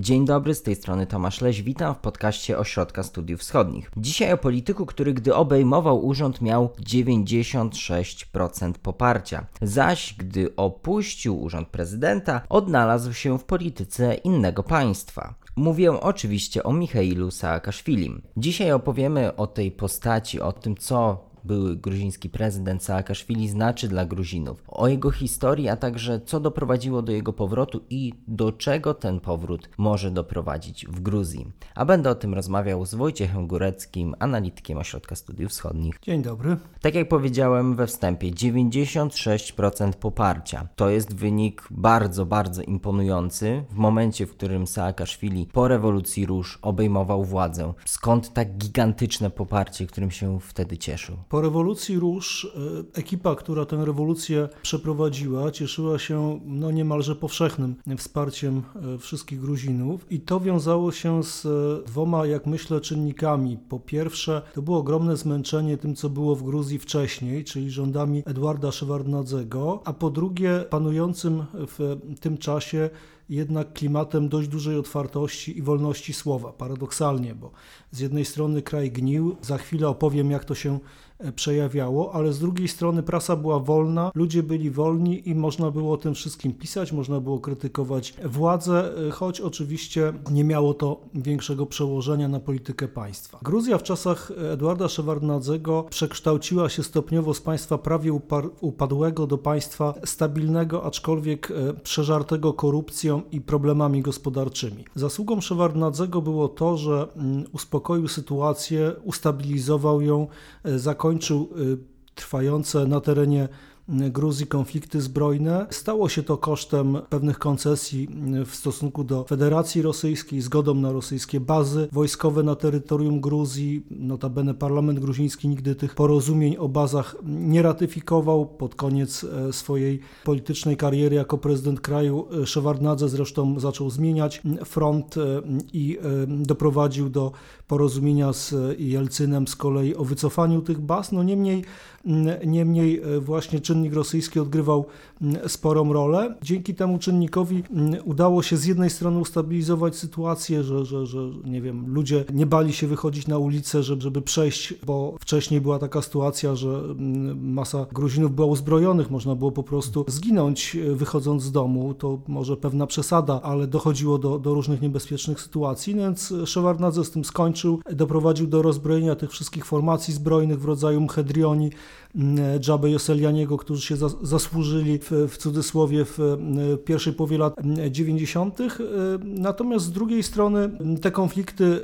Dzień dobry, z tej strony Tomasz Leś, witam w podcaście Ośrodka Studiów Wschodnich. Dzisiaj o polityku, który gdy obejmował urząd miał 96% poparcia, zaś gdy opuścił urząd prezydenta, odnalazł się w polityce innego państwa. Mówię oczywiście o Michailu Saakaszwilim. Dzisiaj opowiemy o tej postaci, o tym co były gruziński prezydent Saakaszwili znaczy dla Gruzinów, o jego historii, a także co doprowadziło do jego powrotu i do czego ten powrót może doprowadzić w Gruzji. A będę o tym rozmawiał z Wojciechem Góreckim, analitykiem Ośrodka Studiów Wschodnich. Dzień dobry. Tak jak powiedziałem we wstępie, 96% poparcia. To jest wynik bardzo, bardzo imponujący w momencie, w którym Saakaszwili po rewolucji róż obejmował władzę. Skąd tak gigantyczne poparcie, którym się wtedy cieszył? Po rewolucji Róż e, ekipa, która tę rewolucję przeprowadziła, cieszyła się no, niemalże powszechnym wsparciem e, wszystkich Gruzinów i to wiązało się z e, dwoma, jak myślę, czynnikami. Po pierwsze, to było ogromne zmęczenie tym, co było w Gruzji wcześniej, czyli rządami Edwarda Szewardnadzego, a po drugie, panującym w tym czasie jednak klimatem dość dużej otwartości i wolności słowa. Paradoksalnie, bo z jednej strony kraj gnił, za chwilę opowiem, jak to się przejawiało, ale z drugiej strony prasa była wolna, ludzie byli wolni i można było o tym wszystkim pisać, można było krytykować władzę, e, choć oczywiście nie miało to większego przełożenia na politykę państwa. Gruzja w czasach Edwarda Szewardnadzego przekształciła się stopniowo z państwa prawie upadłego do państwa stabilnego, aczkolwiek e, przeżartego korupcją i problemami gospodarczymi. Zasługą Szewardnadzego było to, że mm, uspokoił sytuację, ustabilizował ją, zakończył zakończył y, trwające na terenie Gruzji konflikty zbrojne. Stało się to kosztem pewnych koncesji w stosunku do Federacji Rosyjskiej, zgodą na rosyjskie bazy wojskowe na terytorium Gruzji. Notabene parlament gruziński nigdy tych porozumień o bazach nie ratyfikował. Pod koniec swojej politycznej kariery jako prezydent kraju Szewardnadze zresztą zaczął zmieniać front i doprowadził do porozumienia z Jelcynem z kolei o wycofaniu tych baz. No niemniej, niemniej właśnie czyn czynnik rosyjski odgrywał mm, sporą rolę. Dzięki temu czynnikowi mm, udało się z jednej strony ustabilizować sytuację, że, że, że nie wiem, ludzie nie bali się wychodzić na ulicę, żeby, żeby przejść, bo wcześniej była taka sytuacja, że mm, masa Gruzinów była uzbrojonych, można było po prostu zginąć e, wychodząc z domu. To może pewna przesada, ale dochodziło do, do różnych niebezpiecznych sytuacji, no więc Szewardnadze z tym skończył, doprowadził do rozbrojenia tych wszystkich formacji zbrojnych w rodzaju Mhedrioni, Dżabe Joselianiego, którzy się zasłużyli w, w cudzysłowie w pierwszej połowie lat 90. Natomiast z drugiej strony te konflikty,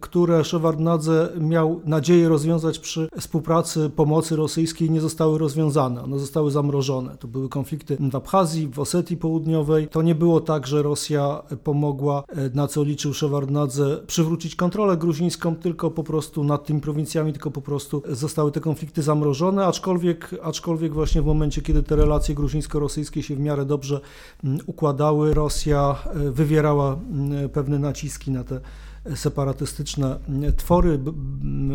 które Szewardnadze miał nadzieję rozwiązać przy współpracy pomocy rosyjskiej, nie zostały rozwiązane. One zostały zamrożone. To były konflikty w Abchazji, w Osetii Południowej. To nie było tak, że Rosja pomogła, na co liczył Szewardnadze, przywrócić kontrolę gruzińską, tylko po prostu nad tymi prowincjami, tylko po prostu zostały te konflikty zamrożone, aczkolwiek, aczkolwiek właśnie w momencie, kiedy te relacje gruzińsko-rosyjskie się w miarę dobrze mm, układały, Rosja e, wywierała mm, pewne naciski na te separatystyczne twory,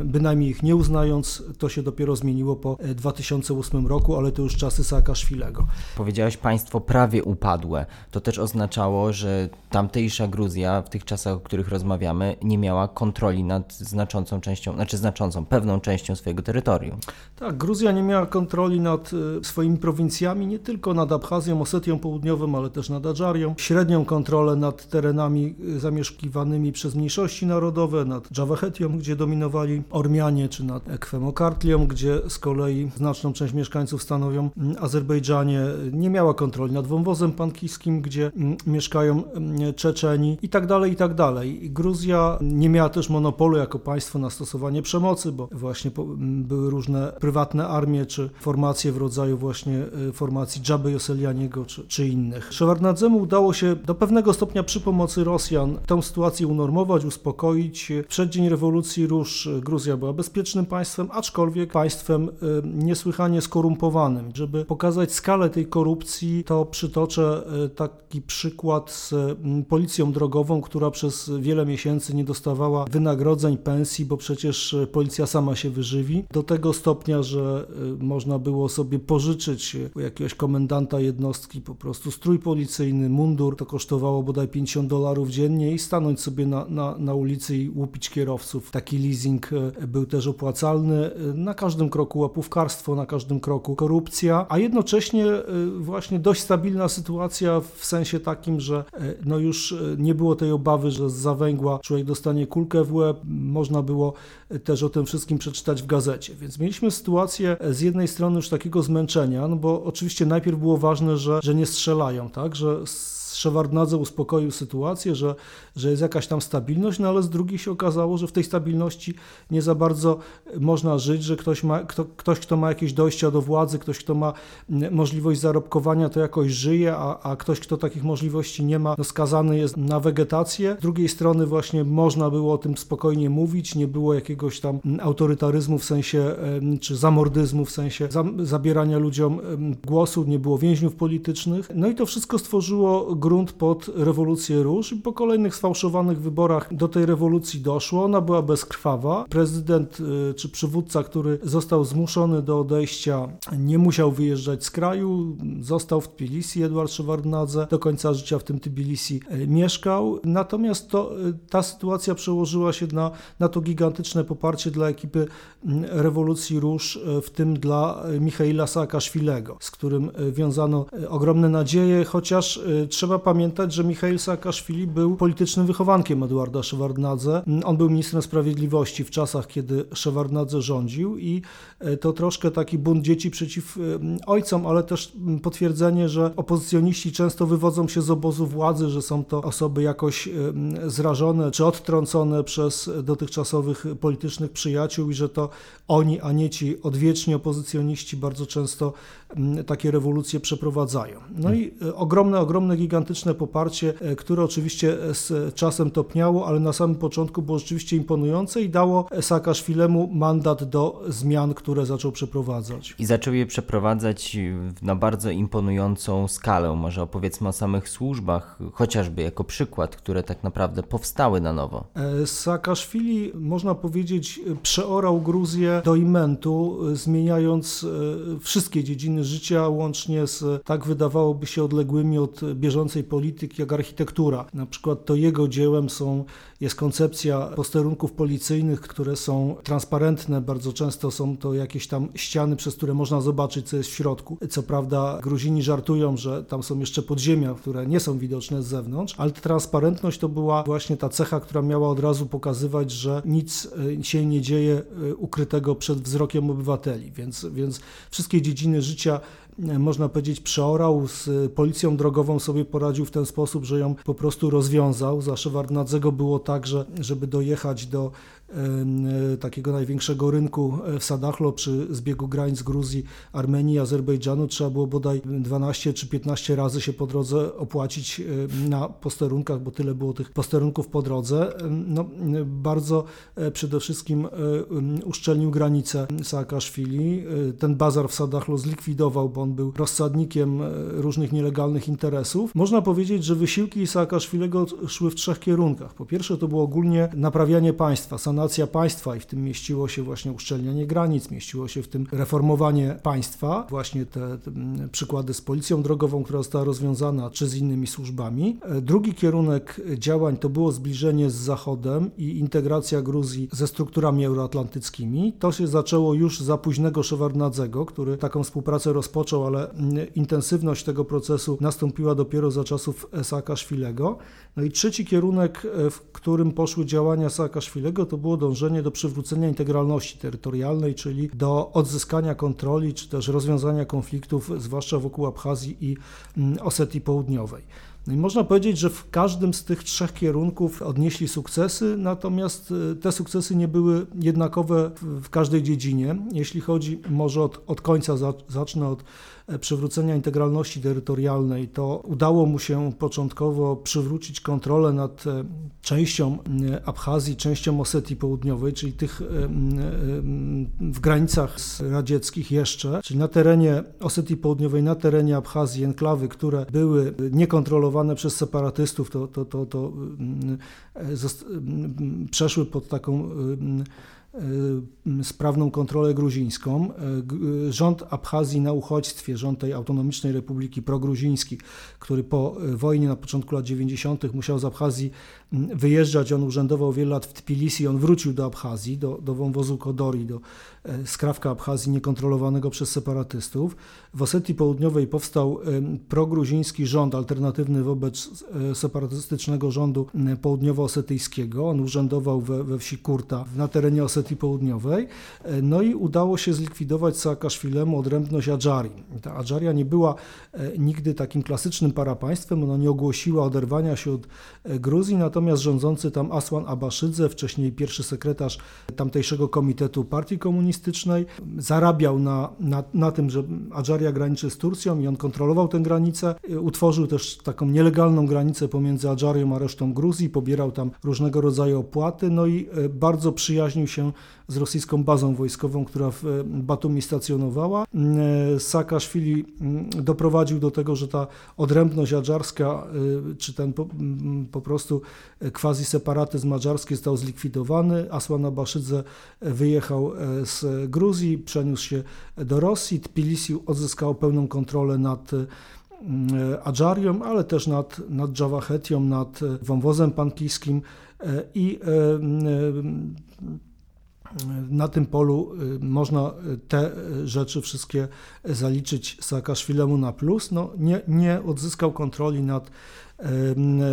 bynajmniej ich nie uznając. To się dopiero zmieniło po 2008 roku, ale to już czasy Saakaszwilego. Powiedziałeś państwo prawie upadłe. To też oznaczało, że tamtejsza Gruzja w tych czasach, o których rozmawiamy, nie miała kontroli nad znaczącą częścią, znaczy znaczącą, pewną częścią swojego terytorium. Tak, Gruzja nie miała kontroli nad e, swoimi prowincjami, nie tylko nad Abchazją, Osetią Południową, ale też nad Adżarią. Średnią kontrolę nad terenami e, zamieszkiwanymi przez mniejszości mniejszości narodowe, nad Dżawahetią, gdzie dominowali Ormianie, czy nad Ekwemokartlią, gdzie z kolei znaczną część mieszkańców stanowią mm, Azerbejdżanie, nie miała kontroli nad wąwozem pankijskim, gdzie mm, mieszkają mm, Czeczeni i tak dalej, i tak dalej. Gruzja nie miała też monopolu jako państwo na stosowanie przemocy, bo właśnie były różne prywatne armie, czy formacje w rodzaju właśnie y, formacji Dżaby Joselianiego, czy, czy innych. Szewardnadzemu udało się do pewnego stopnia przy pomocy Rosjan tę sytuację unormować, uspokoić. W przeddzień rewolucji róż Gruzja była bezpiecznym państwem, aczkolwiek państwem niesłychanie skorumpowanym. Żeby pokazać skalę tej korupcji, to przytoczę taki przykład z policją drogową, która przez wiele miesięcy nie dostawała wynagrodzeń, pensji, bo przecież policja sama się wyżywi. Do tego stopnia, że można było sobie pożyczyć u jakiegoś komendanta jednostki po prostu strój policyjny, mundur, to kosztowało bodaj 50 dolarów dziennie i stanąć sobie na, na, na ulicy i łupić kierowców. Taki leasing e, był też opłacalny. E, na każdym kroku łapówkarstwo, na każdym kroku korupcja, a jednocześnie e, właśnie dość stabilna sytuacja w sensie takim, że no już nie było tej obawy, że z zawęgła człowiek dostanie kulkę w łeb. Można było też o tym wszystkim przeczytać w gazecie. Więc mieliśmy sytuację z jednej strony już takiego zmęczenia, no bo oczywiście najpierw było ważne, że, że nie strzelają, tak, że Szewardnadze uspokoił sytuację, że, że jest jakaś tam stabilność, no ale z drugiej się okazało, że w tej stabilności nie za bardzo można żyć, że ktoś, ma, kto, ktoś kto ma jakieś dojścia do władzy, ktoś, kto ma możliwość zarobkowania, to jakoś żyje, a, a ktoś, kto takich możliwości nie ma, no skazany jest na wegetację. Z drugiej strony właśnie można było o tym spokojnie mówić, nie było jakiegoś tam autorytaryzmu w sensie, czy zamordyzmu w sensie zabierania ludziom głosu, nie było więźniów politycznych. No i to wszystko stworzyło grunt pod rewolucję róż i po kolejnych sfałszowanych wyborach do tej rewolucji doszło. Ona była bezkrwawa. Prezydent y, czy przywódca, który został zmuszony do odejścia, nie musiał wyjeżdżać z kraju, został w Tbilisi, Edward Szewardnadze, do końca życia w tym Tbilisi y, mieszkał. Natomiast to, y, ta sytuacja przełożyła się na, na to gigantyczne poparcie dla ekipy rewolucji róż, w tym dla Michaila Saakaszwilego, z którym wiązano ogromne nadzieje, chociaż trzeba trzeba pamiętać, że Michail Saakaszwili był politycznym wychowankiem Eduarda Szewardnadze. On był ministrem sprawiedliwości w czasach, kiedy Szewardnadze rządził i e, to troszkę taki bunt dzieci przeciw e, ojcom, ale też potwierdzenie, że opozycjoniści często wywodzą się z obozu władzy, że są to osoby jakoś e, zrażone czy odtrącone przez dotychczasowych politycznych przyjaciół i że to oni, a nie ci odwieczni opozycjoniści bardzo często takie rewolucje przeprowadzają. No i ogromne, ogromne, gigantyczne poparcie, e, które oczywiście z czasem topniało, ale na samym początku było rzeczywiście imponujące i dało Saakaszwilemu mandat do zmian, które zaczął przeprowadzać. I zaczął je przeprowadzać na bardzo imponującą skalę. Może opowiedzmy o samych służbach, chociażby jako przykład, które tak naprawdę powstały na nowo. E, Saakaszwili, można powiedzieć, przeorał Gruzję do imentu, zmieniając e, wszystkie dziedziny życia, łącznie z tak wydawałoby się odległymi od bieżącej polityki, jak architektura. Na przykład to jego dziełem są, jest koncepcja posterunków policyjnych, które są transparentne, bardzo często są to jakieś tam ściany, przez które można zobaczyć, co jest w środku. Co prawda Gruzini żartują, że tam są jeszcze podziemia, które nie są widoczne z zewnątrz, ale transparentność to była właśnie ta cecha, która miała od razu pokazywać, że nic e, się nie dzieje e, ukrytego przed wzrokiem obywateli, więc, więc wszystkie dziedziny życia można powiedzieć, przeorał, z policją drogową sobie poradził w ten sposób, że ją po prostu rozwiązał. Za Szewardnadzego było tak, że żeby dojechać do E, takiego największego rynku e, w Sadachlo przy zbiegu granic Gruzji, Armenii, Azerbejdżanu trzeba było bodaj 12 czy 15 razy się po drodze opłacić e, na posterunkach, bo tyle było tych posterunków po drodze. No, bardzo przede wszystkim uszczelnił granicę Saakaszwili. Ten bazar w Sadachlo zlikwidował, bo on był rozsadnikiem różnych nielegalnych interesów. Można powiedzieć, że wysiłki Saakaszwilego szły w trzech kierunkach. Po pierwsze to było ogólnie naprawianie państwa, sanacja państwa i w tym mieściło się właśnie uszczelnianie granic, mieściło się w tym reformowanie państwa, właśnie te, te przykłady z policją drogową, która została rozwiązana, czy z innymi służbami. E, drugi kierunek działań to było zbliżenie z Zachodem i integracja Gruzji ze strukturami euroatlantyckimi. To się zaczęło już za późnego Szewardnadzego, który taką współpracę rozpoczął, ale intensywność tego procesu nastąpiła dopiero za czasów Saakaszwilego. No i trzeci kierunek, e, w którym poszły działania Saakaszwilego, to było dążenie do przywrócenia integralności terytorialnej, czyli do odzyskania kontroli, czy też rozwiązania konfliktów, zwłaszcza wokół Abchazji i mm, Osetii Południowej. No i można powiedzieć, że w każdym z tych trzech kierunków odnieśli sukcesy, natomiast e, te sukcesy nie były jednakowe w każdej dziedzinie. Jeśli chodzi, może od, od końca zacznę od przywrócenia integralności terytorialnej, to udało mu się początkowo przywrócić kontrolę nad częścią Abchazji, częścią Osetii Południowej, czyli tych w granicach radzieckich jeszcze, czyli na terenie Osetii Południowej, na terenie Abchazji, enklawy, które były niekontrolowane przez separatystów, to, to, to, to przeszły pod taką sprawną kontrolę gruzińską. Rząd Abchazji na uchodźstwie, rząd tej autonomicznej republiki progruziński, który po wojnie na początku lat 90. musiał z Abchazji wyjeżdżać, on urzędował wiele lat w Tbilisi, on wrócił do Abchazji, do, do wąwozu Kodori, do skrawka Abchazji niekontrolowanego przez separatystów. W Osetii Południowej powstał progruziński rząd alternatywny wobec separatystycznego rządu południowo-osetyjskiego. On urzędował we, we wsi Kurta na terenie Osetii Południowej. No i udało się zlikwidować Saakaszwilemu odrębność Adżarii. Ta Adżaria nie była nigdy takim klasycznym parapaństwem, ona nie ogłosiła oderwania się od Gruzji, natomiast rządzący tam Aswan Abaszydze, wcześniej pierwszy sekretarz tamtejszego komitetu partii komunistycznej, zarabiał na, na, na tym, że Adżaria graniczy z Turcją i on kontrolował tę granicę. Utworzył też taką nielegalną granicę pomiędzy Adżarią a resztą Gruzji, pobierał tam różnego rodzaju opłaty, no i bardzo przyjaźnił się z rosyjską bazą wojskową, która w Batumi stacjonowała. Saakaszwili doprowadził do tego, że ta odrębność adżarska, czy ten po, po prostu quasi separatyzm adżarski został zlikwidowany. Asłana Baszydze wyjechał z Gruzji, przeniósł się do Rosji. Tbilisi odzyskał pełną kontrolę nad Adżarią, ale też nad, nad Dżawachetią, nad wąwozem pankijskim i na tym polu można te rzeczy wszystkie zaliczyć Saakaszwilemu na plus. No, nie, nie odzyskał kontroli nad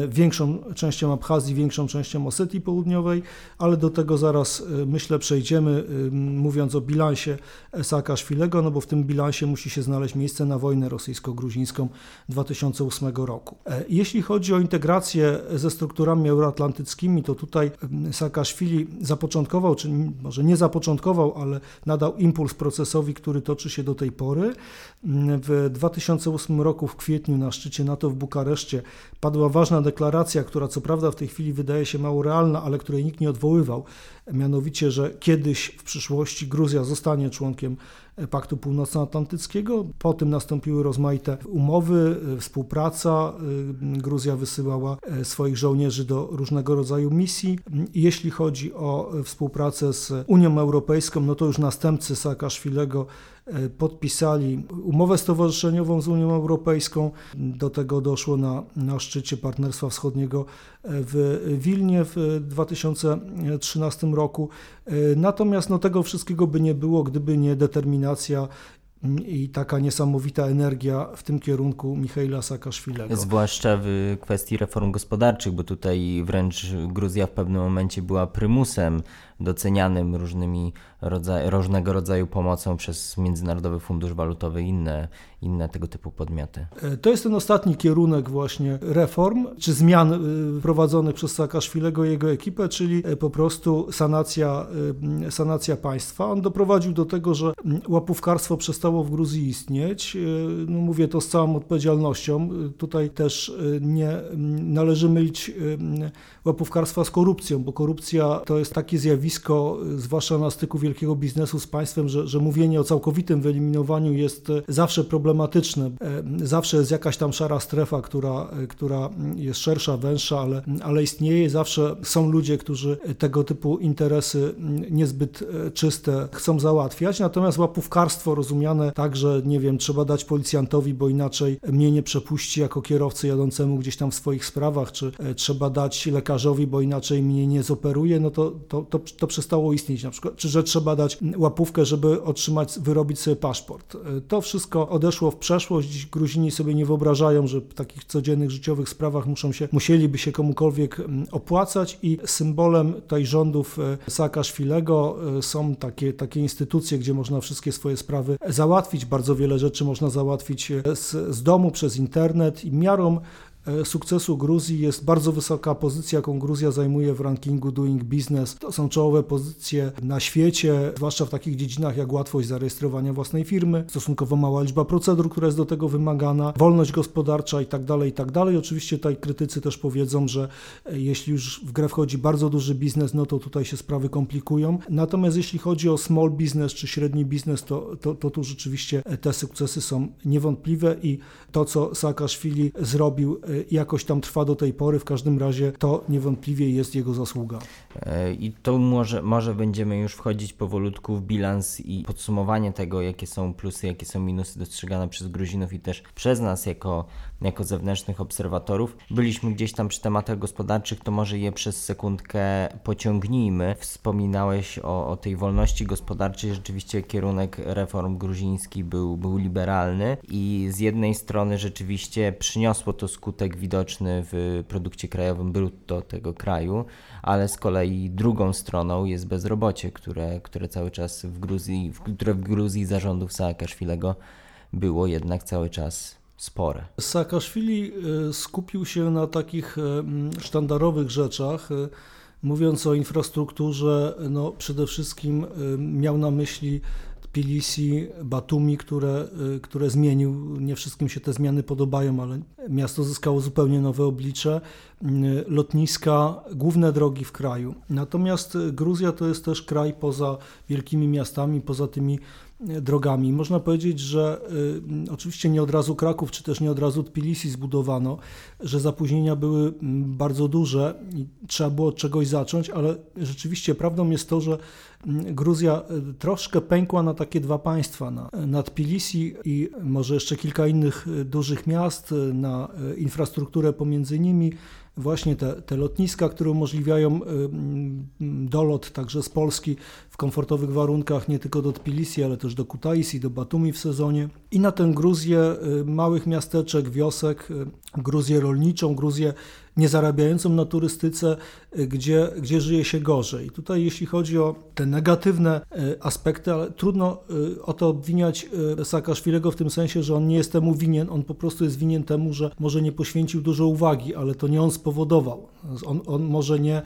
większą częścią Abchazji, większą częścią Osetii Południowej, ale do tego zaraz myślę przejdziemy, mówiąc o bilansie Saakaszwilego, no bo w tym bilansie musi się znaleźć miejsce na wojnę rosyjsko-gruzińską 2008 roku. Jeśli chodzi o integrację ze strukturami euroatlantyckimi, to tutaj Saakaszwili zapoczątkował, czy może nie zapoczątkował, ale nadał impuls procesowi, który toczy się do tej pory. W 2008 roku w kwietniu na szczycie NATO w Bukareszcie padła ważna deklaracja, która co prawda w tej chwili wydaje się mało realna, ale której nikt nie odwoływał, mianowicie, że kiedyś w przyszłości Gruzja zostanie członkiem Paktu Północnoatlantyckiego. Po tym nastąpiły rozmaite umowy, współpraca. Gruzja wysyłała swoich żołnierzy do różnego rodzaju misji. Jeśli chodzi o współpracę z Unią Europejską, no to już następcy Saakaszwilego podpisali umowę stowarzyszeniową z Unią Europejską. Do tego doszło na, na szczycie Partnerstwa Wschodniego w Wilnie w 2013 roku. Natomiast no, tego wszystkiego by nie było, gdyby nie determinacja i taka niesamowita energia w tym kierunku Michaila Saakaszwilego. Zwłaszcza w kwestii reform gospodarczych, bo tutaj wręcz Gruzja w pewnym momencie była prymusem docenianym różnymi rodzaj, różnego rodzaju pomocą przez Międzynarodowy Fundusz Walutowy i inne, inne tego typu podmioty. To jest ten ostatni kierunek właśnie reform czy zmian y, prowadzonych przez Saakaszwilego i jego ekipę, czyli y, po prostu sanacja, sanacja państwa. On doprowadził do tego, że łapówkarstwo przestało w Gruzji istnieć. No mówię to z całą odpowiedzialnością. Tutaj też nie należy mylić łapówkarstwa z korupcją, bo korupcja to jest takie zjawisko, zwłaszcza na styku wielkiego biznesu z państwem, że, że mówienie o całkowitym wyeliminowaniu jest zawsze problematyczne. Zawsze jest jakaś tam szara strefa, która, która jest szersza, węższa, ale, ale istnieje. Zawsze są ludzie, którzy tego typu interesy niezbyt czyste chcą załatwiać. Natomiast łapówkarstwo rozumiane tak, że nie wiem, trzeba dać policjantowi, bo inaczej mnie nie przepuści jako kierowcy jadącemu gdzieś tam w swoich sprawach, czy trzeba dać lekarzowi, bo inaczej mnie nie zoperuje, no to, to, to, to przestało istnieć na przykład. Czy że trzeba dać łapówkę, żeby otrzymać, wyrobić sobie paszport. To wszystko odeszło w przeszłość. Dziś Gruzini sobie nie wyobrażają, że w takich codziennych życiowych sprawach muszą się, musieliby się komukolwiek opłacać i symbolem tej rządów Saakaszwilego są takie, takie instytucje, gdzie można wszystkie swoje sprawy załatwić. Bardzo wiele rzeczy można załatwić z, z domu, przez internet i miarą e, sukcesu Gruzji jest bardzo wysoka pozycja, jaką Gruzja zajmuje w rankingu Doing Business. To są czołowe pozycje na świecie, zwłaszcza w takich dziedzinach jak łatwość zarejestrowania własnej firmy, stosunkowo mała liczba procedur, która jest do tego wymagana, wolność gospodarcza itd. tak itd. Tak Oczywiście tutaj krytycy też powiedzą, że e, jeśli już w grę wchodzi bardzo duży biznes, no to tutaj się sprawy komplikują. Natomiast jeśli chodzi o small business czy średni biznes, to, to, to tu rzeczywiście te sukcesy są niewątpliwe i to, co Saakaszwili zrobił, e, jakoś tam trwa do tej pory. W każdym razie to niewątpliwie jest jego zasługa. E, I to może, może będziemy już wchodzić powolutku w bilans i podsumowanie tego, jakie są plusy, jakie są minusy dostrzegane przez Gruzinów i też przez nas jako, jako zewnętrznych obserwatorów. Byliśmy gdzieś tam przy tematach gospodarczych, to może je przez sekundkę pociągnijmy. Wspominałeś o, o tej wolności gospodarczej. Rzeczywiście kierunek reform gruziński był, był liberalny i z jednej strony rzeczywiście przyniosło to skutek widoczny w produkcie krajowym brutto tego kraju, ale z kolei drugą stroną jest bezrobocie, które, które cały czas w Gruzji, które w Gruzji zarządów Saakaszwilego było jednak cały czas spore. Saakaszwili e, skupił się na takich e, sztandarowych rzeczach. E, mówiąc o infrastrukturze, no przede wszystkim miał na myśli Tbilisi, Batumi, które, które zmienił. Nie wszystkim się te zmiany podobają, ale miasto zyskało zupełnie nowe oblicze. Lotniska, główne drogi w kraju. Natomiast Gruzja to jest też kraj poza wielkimi miastami, poza tymi drogami. Można powiedzieć, że y, oczywiście nie od razu Kraków, czy też nie od razu Tbilisi zbudowano, że zapóźnienia były mm, bardzo duże i trzeba było od czegoś zacząć, ale rzeczywiście prawdą jest to, że mm, Gruzja y, troszkę pękła na takie dwa państwa, na, na Tbilisi i może jeszcze kilka innych y, dużych miast, na infrastrukturę pomiędzy nimi, właśnie te, te lotniska, które umożliwiają dolot także z Polski komfortowych warunkach nie tylko do Tbilisi, ale też do Kutaisi, do Batumi w sezonie. I na tę Gruzję małych miasteczek, wiosek, Gruzję rolniczą, Gruzję niezarabiającą na turystyce, y, gdzie, gdzie żyje się gorzej. Tutaj jeśli chodzi o te negatywne y, aspekty, ale trudno y, o to obwiniać Saakaszwilego w tym sensie, że on nie jest temu winien, on po prostu jest winien temu, że może nie poświęcił dużo uwagi, ale to nie on spowodował. On, on może nie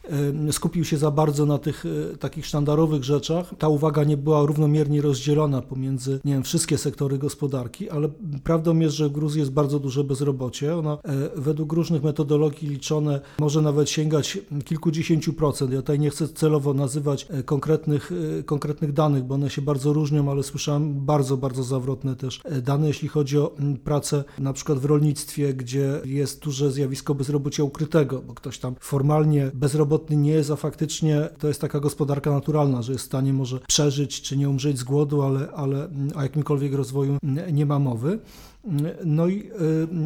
skupił się za bardzo na tych takich sztandarowych rzeczach. Ta uwaga nie była równomiernie rozdzielona pomiędzy, nie wiem, wszystkie sektory gospodarki, ale prawdą jest, że w Gruzji jest bardzo duże bezrobocie. Ona według różnych metodologii liczone może nawet sięgać kilkudziesięciu procent. Ja tutaj nie chcę celowo nazywać e, konkretnych, e, konkretnych danych, bo one się bardzo różnią, ale słyszałem bardzo, bardzo zawrotne też e, dane, jeśli chodzi o pracę na przykład w rolnictwie, gdzie jest duże zjawisko bezrobocia ukrytego, bo ktoś tam formalnie bezrobotny nie jest, a faktycznie to jest taka gospodarka naturalna, że jest stanie może przeżyć czy nie umrzeć z głodu, ale, ale o jakimkolwiek rozwoju nie ma mowy. No i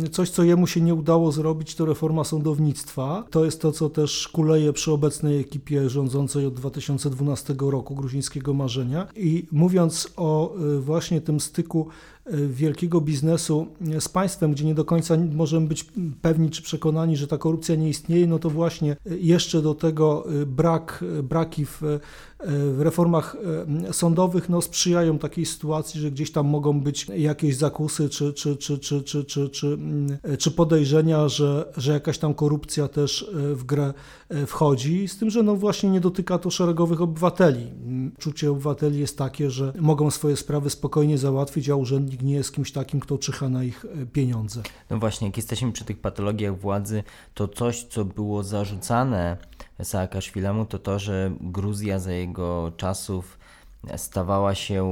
y, coś, co jemu się nie udało zrobić, to reforma sądownictwa. To jest to, co też kuleje przy obecnej ekipie rządzącej od 2012 roku gruzińskiego marzenia. I mówiąc o y, właśnie tym styku Y, wielkiego biznesu z państwem, gdzie nie do końca możemy być pewni czy przekonani, że ta korupcja nie istnieje, no to właśnie jeszcze do tego brak, braki w, w reformach sądowych no, sprzyjają takiej sytuacji, że gdzieś tam mogą być jakieś zakusy czy, czy, czy, czy, czy, czy, czy, czy podejrzenia, że, że jakaś tam korupcja też w grę wchodzi, z tym, że no właśnie nie dotyka to szeregowych obywateli. Czucie obywateli jest takie, że mogą swoje sprawy spokojnie załatwić, a urzędnik nie jest kimś takim, kto czyha na ich e, pieniądze. No właśnie, jak jesteśmy przy tych patologiach władzy, to coś, co było zarzucane Saakaszwilemu, to to, że Gruzja za jego czasów stawała się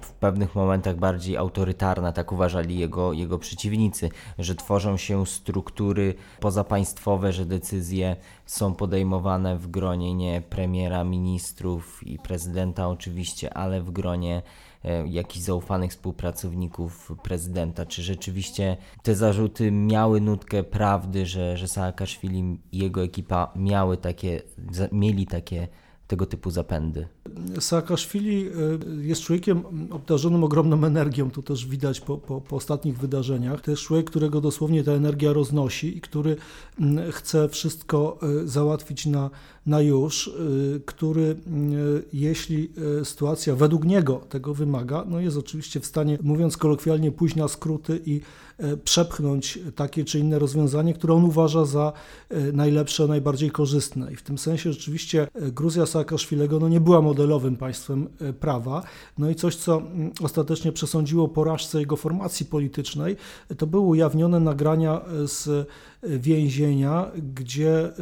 w pewnych momentach bardziej autorytarna, tak uważali jego, jego przeciwnicy, że tworzą się struktury pozapaństwowe, że decyzje są podejmowane w gronie nie premiera, ministrów i prezydenta oczywiście, ale w gronie E, jakichś zaufanych współpracowników prezydenta. Czy rzeczywiście te zarzuty miały nutkę prawdy, że, że Saakaszwili i jego ekipa miały takie, mieli takie tego typu zapędy? Saakaszwili jest człowiekiem obdarzonym ogromną energią, to też widać po, po, po ostatnich wydarzeniach. To jest człowiek, którego dosłownie ta energia roznosi i który chce wszystko załatwić na, na już, który jeśli sytuacja według niego tego wymaga, no jest oczywiście w stanie, mówiąc kolokwialnie, pójść na skróty i E, przepchnąć takie czy inne rozwiązanie, które on uważa za e, najlepsze, najbardziej korzystne. I w tym sensie rzeczywiście e, Gruzja Saakaszwilego no nie była modelowym państwem prawa. No i coś, co mm, ostatecznie przesądziło porażce jego formacji politycznej, to były ujawnione nagrania z więzienia, gdzie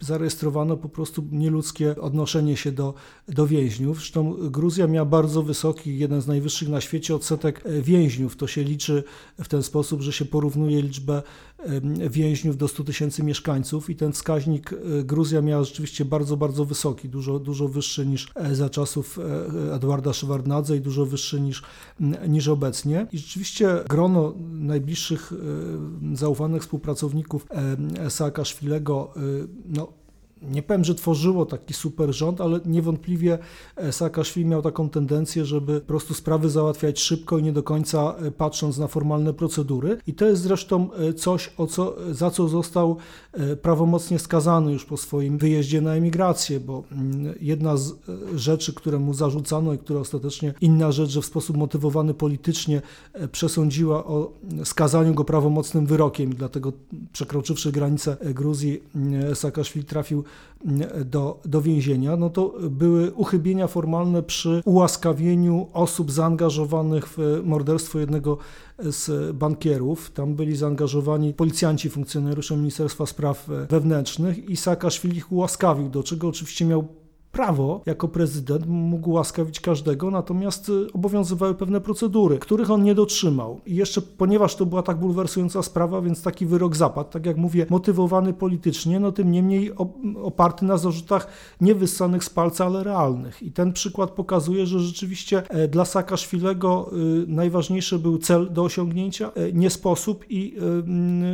zarejestrowano po prostu nieludzkie odnoszenie się do, do więźniów. Zresztą Gruzja miała bardzo wysoki, jeden z najwyższych na świecie odsetek więźniów. To się liczy w ten sposób, że się porównuje liczbę więźniów do 100 tysięcy mieszkańców i ten wskaźnik e, Gruzja miała rzeczywiście bardzo, bardzo wysoki, dużo, dużo wyższy niż e, za czasów e, Edwarda Szewardnadze i dużo wyższy niż, niż obecnie. I rzeczywiście grono najbliższych zaufanych współpracowników Saakaszwilego no, nie powiem, że tworzyło taki super rząd, ale niewątpliwie e, Saakaszwili miał taką tendencję, żeby po prostu sprawy załatwiać szybko i nie do końca e, patrząc na formalne procedury. I to jest zresztą e, coś, o co, za co został prawomocnie skazany już po swoim wyjeździe na emigrację, bo mm, jedna z rzeczy, które mu zarzucano i która ostatecznie inna rzecz, że w sposób motywowany politycznie przesądziła o skazaniu go prawomocnym wyrokiem, dlatego przekroczywszy granicę Gruzji Saakaszwili trafił do, do więzienia, no to były uchybienia formalne przy ułaskawieniu osób zaangażowanych w morderstwo jednego z bankierów. Tam byli zaangażowani policjanci, funkcjonariusze Ministerstwa Spraw Wewnętrznych i Saakaszwili ich ułaskawił, do czego oczywiście miał prawo jako prezydent mógł łaskawić każdego, natomiast y, obowiązywały pewne procedury, których on nie dotrzymał. I jeszcze, ponieważ to była tak bulwersująca sprawa, więc taki wyrok zapadł, tak jak mówię, motywowany politycznie, no tym niemniej oparty na zarzutach nie wyssanych z palca, ale realnych. I ten przykład pokazuje, że rzeczywiście e, dla Saakaszwilego y, najważniejszy był cel do osiągnięcia, e, nie sposób i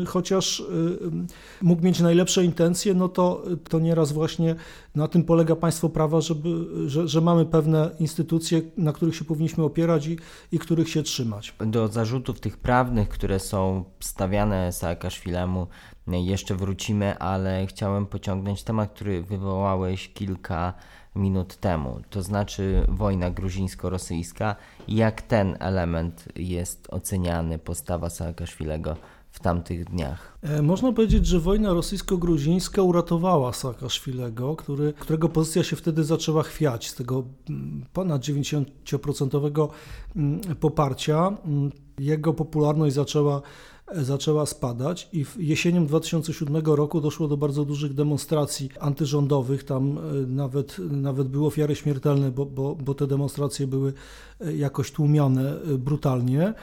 y, chociaż mógł mieć najlepsze intencje, no to, to nieraz właśnie na tym polega państwo prawa, żeby, że, że mamy pewne instytucje, na których się powinniśmy opierać i, i których się trzymać. Do zarzutów tych prawnych, które są stawiane Saakaszwilemu, jeszcze wrócimy, ale chciałem pociągnąć temat, który wywołałeś kilka minut temu, to znaczy wojna gruzińsko-rosyjska. Jak ten element jest oceniany, postawa Saakaszwilego w tamtych dniach. E, można powiedzieć, że wojna rosyjsko-gruzińska uratowała Saakaszwilego, który, którego pozycja się wtedy zaczęła chwiać z tego mm, ponad 90% mm, poparcia. Mm, jego popularność zaczęła e, zaczęła spadać i jesienią 2007 roku doszło do bardzo dużych demonstracji antyrządowych. Tam e, nawet, nawet były ofiary śmiertelne, bo, bo, bo te demonstracje były jakoś tłumione brutalnie.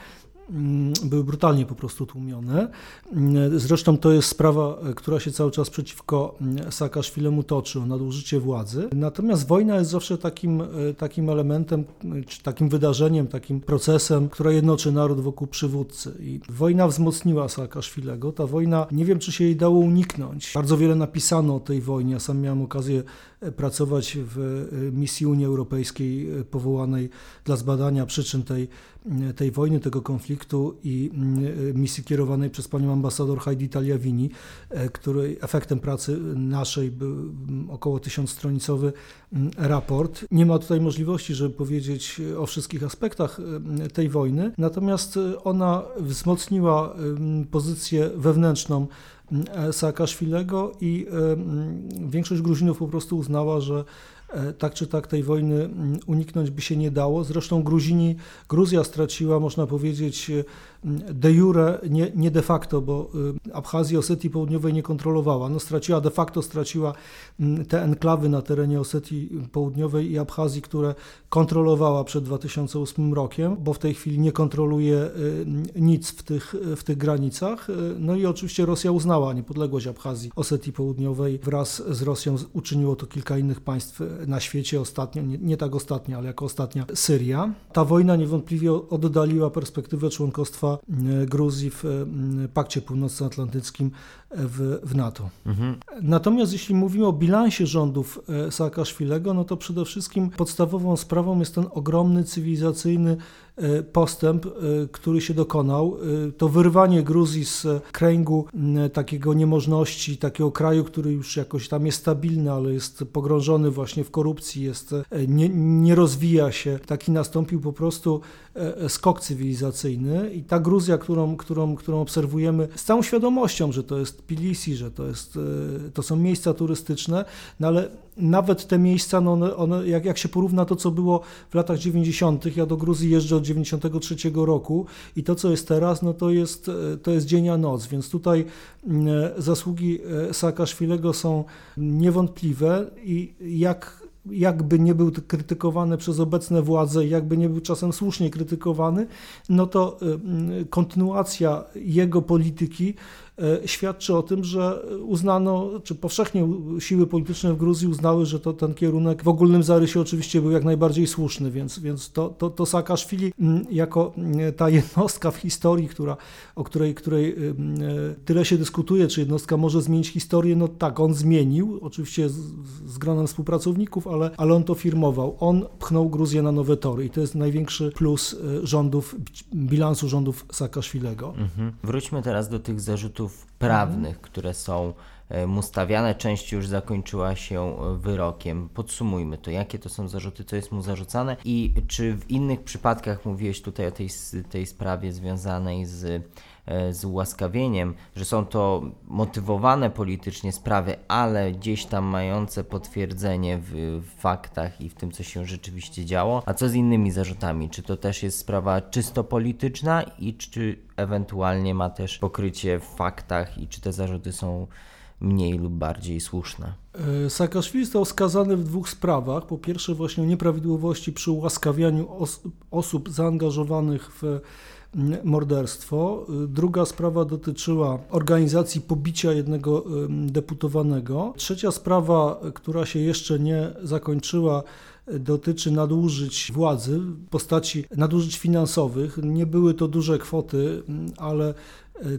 Mm, były brutalnie po prostu tłumione. Mm, zresztą to jest sprawa, która się cały czas przeciwko mm, Saakaszwilemu toczy, o nadużycie władzy. Natomiast wojna jest zawsze takim, e, takim elementem, czy takim wydarzeniem, takim procesem, która jednoczy naród wokół przywódcy. I wojna wzmocniła Saakaszwilego. Ta wojna, nie wiem, czy się jej dało uniknąć. Bardzo wiele napisano o tej wojnie. Ja sam miałem okazję e, pracować w e, misji Unii Europejskiej powołanej dla zbadania przyczyn tej tej wojny, tego konfliktu i mm, misji kierowanej przez panią ambasador Heidi Tagliavini, e, której efektem pracy naszej był mm, około tysiącstronicowy mm, raport. Nie ma tutaj możliwości, żeby powiedzieć o wszystkich aspektach tej wojny, natomiast ona wzmocniła pozycję wewnętrzną Saakaszwilego i większość Gruzinów po prostu uznała, że E, tak czy tak tej wojny mm, uniknąć by się nie dało. Zresztą Gruzini, Gruzja straciła, można powiedzieć, de jure, nie, nie de facto, bo y, Abchazji Osetii Południowej nie kontrolowała. No, straciła de facto, straciła mm, te enklawy na terenie Osetii Południowej i Abchazji, które kontrolowała przed 2008 rokiem, bo w tej chwili nie kontroluje nic w tych, w tych granicach. No i oczywiście Rosja uznała niepodległość Abchazji Osetii Południowej. Wraz z Rosją uczyniło to kilka innych państw na świecie ostatnio, nie, nie tak ostatnia, ale jako ostatnia Syria. Ta wojna niewątpliwie oddaliła perspektywę członkostwa Gruzji w Pakcie Północnoatlantyckim w, w NATO. Mhm. Natomiast jeśli mówimy o bilansie rządów Saakaszwilego, no to przede wszystkim podstawową sprawą jest ten ogromny cywilizacyjny E, postęp, e, który się dokonał. E, to wyrwanie Gruzji z kręgu takiego niemożności, takiego kraju, który już jakoś tam jest stabilny, ale jest pogrążony właśnie w korupcji, jest, nie, nie rozwija się. Taki nastąpił po prostu skok cywilizacyjny i ta Gruzja, którą, którą, którą obserwujemy z całą świadomością, że to jest Tbilisi, że to, jest, to są miejsca turystyczne, no ale nawet te miejsca, no one, one, jak, jak się porówna to, co było w latach 90., ja do Gruzji jeżdżę od 93 roku i to, co jest teraz, no to jest, to jest dzień a noc, więc tutaj mm, zasługi e, Saakaszwilego są niewątpliwe i jak jakby nie był krytykowany przez obecne władze, jakby nie był czasem słusznie krytykowany, no to e, kontynuacja jego polityki E, świadczy o tym, że uznano, czy powszechnie siły polityczne w Gruzji uznały, że to ten kierunek w ogólnym zarysie oczywiście był jak najbardziej słuszny, więc, więc to, to, to Saakaszwili mm, jako mm, ta jednostka w historii, która, o której, której mm, e, tyle się dyskutuje, czy jednostka może zmienić historię, no tak, on zmienił, oczywiście z, z gronem współpracowników, ale, ale on to firmował. On pchnął Gruzję na nowe tory i to jest największy plus e, rządów, bilansu rządów Saakaszwilego. Mhm. Wróćmy teraz do tych zarzutów prawnych, które są e, mu stawiane, część już zakończyła się e, wyrokiem. Podsumujmy to, jakie to są zarzuty, co jest mu zarzucane? I czy w innych przypadkach, mówiłeś tutaj o tej, tej sprawie związanej z z ułaskawieniem, że są to motywowane politycznie sprawy, ale gdzieś tam mające potwierdzenie w, w faktach i w tym, co się rzeczywiście działo. A co z innymi zarzutami? Czy to też jest sprawa czysto polityczna i czy ewentualnie ma też pokrycie w faktach i czy te zarzuty są mniej lub bardziej słuszne. E, Saakaszwili został skazany w dwóch sprawach. Po pierwsze właśnie o nieprawidłowości przy ułaskawianiu os osób zaangażowanych w morderstwo. Druga sprawa dotyczyła organizacji pobicia jednego deputowanego. Trzecia sprawa, która się jeszcze nie zakończyła, dotyczy nadużyć władzy w postaci nadużyć finansowych. Nie były to duże kwoty, ale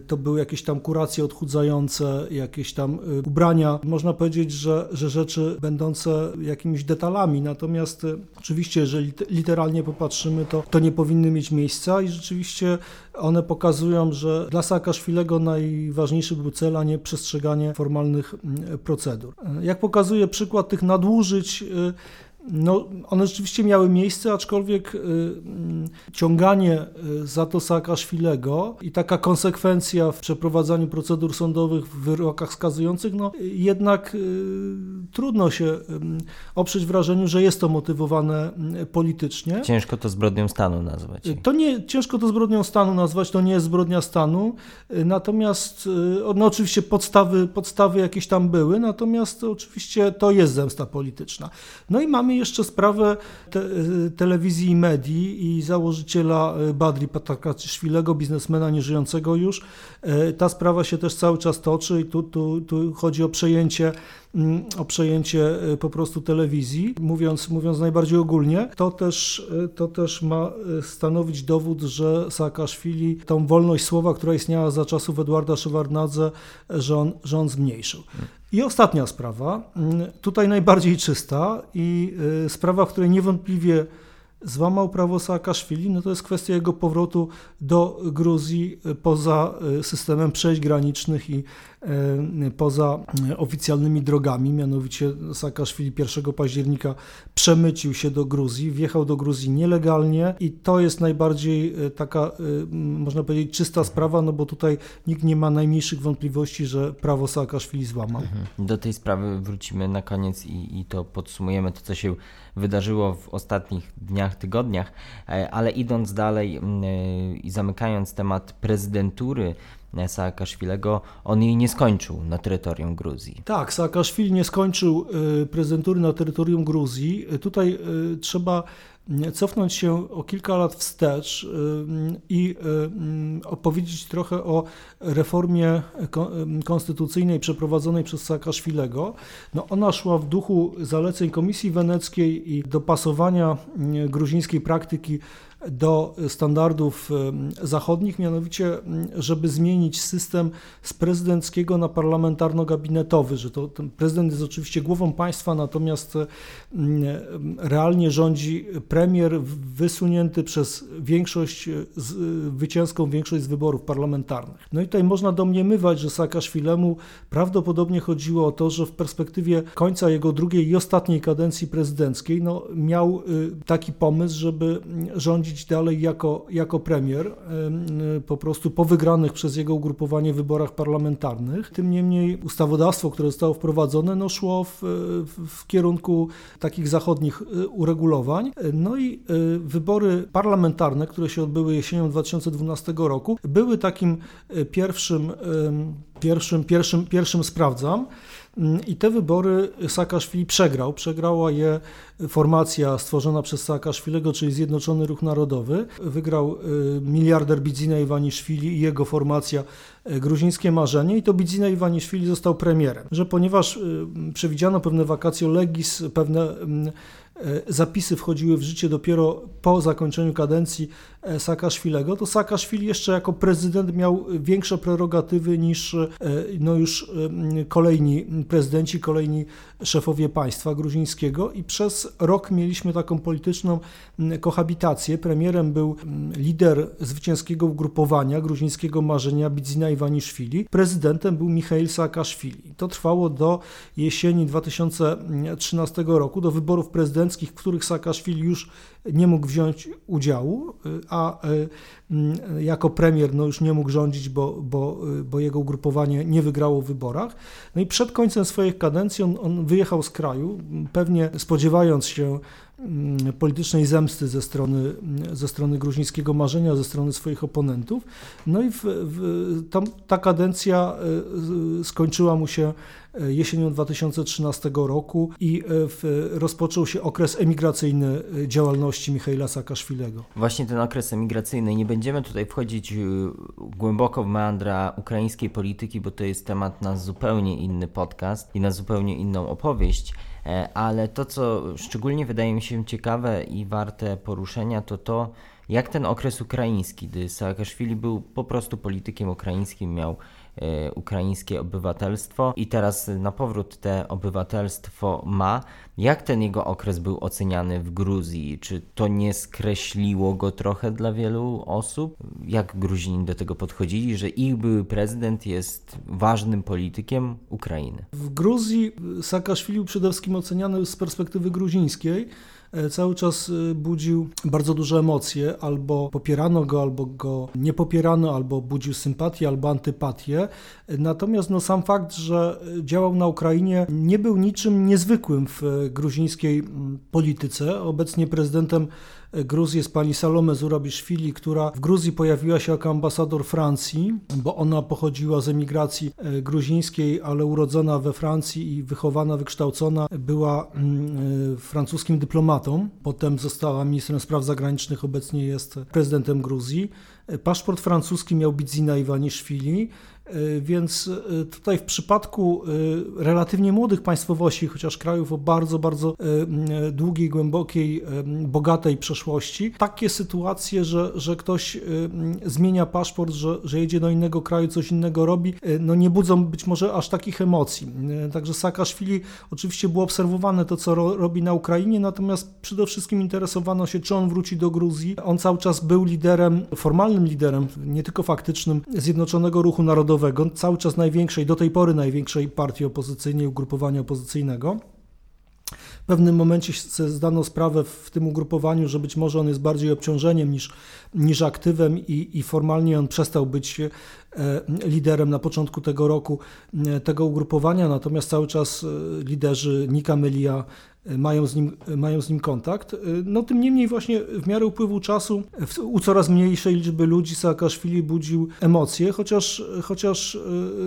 to były jakieś tam kuracje odchudzające, jakieś tam e, ubrania. Można powiedzieć, że, że rzeczy będące jakimiś detalami, natomiast e, oczywiście, jeżeli literalnie popatrzymy, to, to nie powinny mieć miejsca i rzeczywiście one pokazują, że dla Saakaszwilego najważniejszy był cel, a nie przestrzeganie formalnych procedur. Jak pokazuje przykład tych nadużyć, no, one rzeczywiście miały miejsce, aczkolwiek y, y, ciąganie y, za to Saakaszwilego i taka konsekwencja w przeprowadzaniu procedur sądowych w wyrokach skazujących, no jednak y, trudno się y, oprzeć wrażeniu, że jest to motywowane y, politycznie. Ciężko to zbrodnią stanu nazwać. To nie, ciężko to zbrodnią stanu nazwać, to nie jest zbrodnia stanu, natomiast no oczywiście podstawy, podstawy jakieś tam były, natomiast oczywiście to jest zemsta polityczna. No i mamy jeszcze sprawę te, telewizji i medii i założyciela e, Badri Patakaczyszwilego, biznesmena nieżyjącego już. E, ta sprawa się też cały czas toczy i tu, tu, tu chodzi o przejęcie o przejęcie e, po prostu telewizji, mówiąc, mówiąc najbardziej ogólnie, to też, to też ma stanowić dowód, że Saakaszwili tą wolność słowa, która istniała za czasów Edwarda Szewardnadze, że on, że on zmniejszył. I ostatnia sprawa, mm, tutaj najbardziej czysta i y, sprawa, w której niewątpliwie złamał prawo Saakaszwili, no to jest kwestia jego powrotu do Gruzji y, poza y, systemem przejść granicznych i E, poza oficjalnymi drogami, mianowicie Saakaszwili 1 października przemycił się do Gruzji, wjechał do Gruzji nielegalnie i to jest najbardziej e, taka, e, można powiedzieć, czysta sprawa, no bo tutaj nikt nie ma najmniejszych wątpliwości, że prawo Saakaszwili złamał. Mhm. Do tej sprawy wrócimy na koniec i, i to podsumujemy to, co się wydarzyło w ostatnich dniach, tygodniach, ale idąc dalej i zamykając temat prezydentury, Saakaszwilego, on jej nie skończył na terytorium Gruzji. Tak, Saakaszwili nie skończył prezydentury na terytorium Gruzji. Tutaj trzeba cofnąć się o kilka lat wstecz i opowiedzieć trochę o reformie konstytucyjnej przeprowadzonej przez Saakaszwilego. No ona szła w duchu zaleceń Komisji Weneckiej i dopasowania gruzińskiej praktyki do standardów zachodnich, mianowicie, żeby zmienić system z prezydenckiego na parlamentarno-gabinetowy, że to prezydent jest oczywiście głową państwa, natomiast realnie rządzi premier wysunięty przez większość, zwycięską większość z wyborów parlamentarnych. No i tutaj można domniemywać, że Saakaszwilemu prawdopodobnie chodziło o to, że w perspektywie końca jego drugiej i ostatniej kadencji prezydenckiej no, miał y, taki pomysł, żeby rządzić dalej jako, jako premier, po prostu po wygranych przez jego ugrupowanie wyborach parlamentarnych. Tym niemniej ustawodawstwo, które zostało wprowadzone, no szło w, w, kierunku takich zachodnich y, uregulowań. No i y, wybory parlamentarne, które się odbyły jesienią 2012 roku, były takim y, pierwszym, pierwszym, pierwszym, pierwszym sprawdzam. I te wybory Saakaszwili przegrał. Przegrała je formacja stworzona przez Saakaszwilego, czyli Zjednoczony Ruch Narodowy. Wygrał y, miliarder Bidzina Iwaniszwili i jego formacja y, Gruzińskie Marzenie i to Bidzina Iwaniszwili został premierem. Że ponieważ y, przewidziano pewne wakacje legis, pewne mm, zapisy wchodziły w życie dopiero po zakończeniu kadencji e, Saakaszwilego, to Saakaszwili jeszcze jako prezydent miał większe prerogatywy niż e, no już kolejni prezydenci, kolejni szefowie państwa gruzińskiego i przez rok mieliśmy taką polityczną kohabitację. Premierem był lider zwycięskiego ugrupowania gruzińskiego marzenia Bidzina Iwaniszwili, prezydentem był Michail Saakaszwili. To trwało do jesieni 2013 roku, do wyborów prezydenckich w których Saakaszwili już nie mógł wziąć udziału, a e, jako premier no już nie mógł rządzić, bo, bo, bo jego ugrupowanie nie wygrało w wyborach. No i przed końcem swojej kadencji on, on wyjechał z kraju, pewnie spodziewając się politycznej zemsty ze strony, ze strony gruzińskiego marzenia, ze strony swoich oponentów. No i w, w, ta kadencja e, skończyła mu się e, jesienią 2013 roku i w, rozpoczął się okres emigracyjny działalności Michaela Saakaszwilego. Właśnie ten okres emigracyjny. Nie będziemy tutaj wchodzić głęboko w meandra ukraińskiej polityki, bo to jest temat na zupełnie inny podcast i na zupełnie inną opowieść. E, ale to, co szczególnie wydaje mi się ciekawe i warte poruszenia, to to, jak ten okres ukraiński, gdy Saakaszwili był po prostu politykiem ukraińskim, miał ukraińskie obywatelstwo i teraz na powrót te obywatelstwo ma. Jak ten jego okres był oceniany w Gruzji? Czy to nie skreśliło go trochę dla wielu osób? Jak Gruzini do tego podchodzili, że ich były prezydent jest ważnym politykiem Ukrainy? W Gruzji Saakaszwili przede wszystkim oceniany z perspektywy gruzińskiej. E, cały czas e, budził bardzo duże emocje, albo popierano go, albo go nie popierano, albo budził sympatię, albo antypatię. E, natomiast no, sam fakt, że działał na Ukrainie nie był niczym niezwykłym w gruzińskiej polityce. Obecnie prezydentem Gruzji jest pani Salome Zurabiszwili, która w Gruzji pojawiła się jako ambasador Francji, bo ona pochodziła z emigracji e, gruzińskiej, ale urodzona we Francji i wychowana, wykształcona, była mm, francuskim dyplomatą. Potem została ministrem spraw zagranicznych, obecnie jest prezydentem Gruzji. Paszport francuski miał Bidzina Iwaniszwili. E, więc e, tutaj w przypadku e, relatywnie młodych państwowości, chociaż krajów o bardzo, bardzo długiej, głębokiej, bogatej przeszłości, takie sytuacje, że, że ktoś zmienia paszport, że, że jedzie do innego kraju, coś innego robi, no nie budzą być może aż takich emocji. Także Saakaszwili oczywiście było obserwowane to, co ro, robi na Ukrainie, natomiast przede wszystkim interesowano się, czy on wróci do Gruzji. On cały czas był liderem, formalnym liderem, nie tylko faktycznym, Zjednoczonego Ruchu Narodowego, Narodowego, cały czas największej, do tej pory największej partii opozycyjnej, ugrupowania opozycyjnego. W pewnym momencie zdano sprawę w tym ugrupowaniu, że być może on jest bardziej obciążeniem niż, niż aktywem i, i formalnie on przestał być e, liderem na początku tego roku e, tego ugrupowania, natomiast cały czas e, liderzy Nika Melia, mają z nim, mają z nim kontakt. No tym niemniej właśnie w miarę upływu czasu u coraz mniejszej liczby ludzi Saakaszwili budził emocje, chociaż, chociaż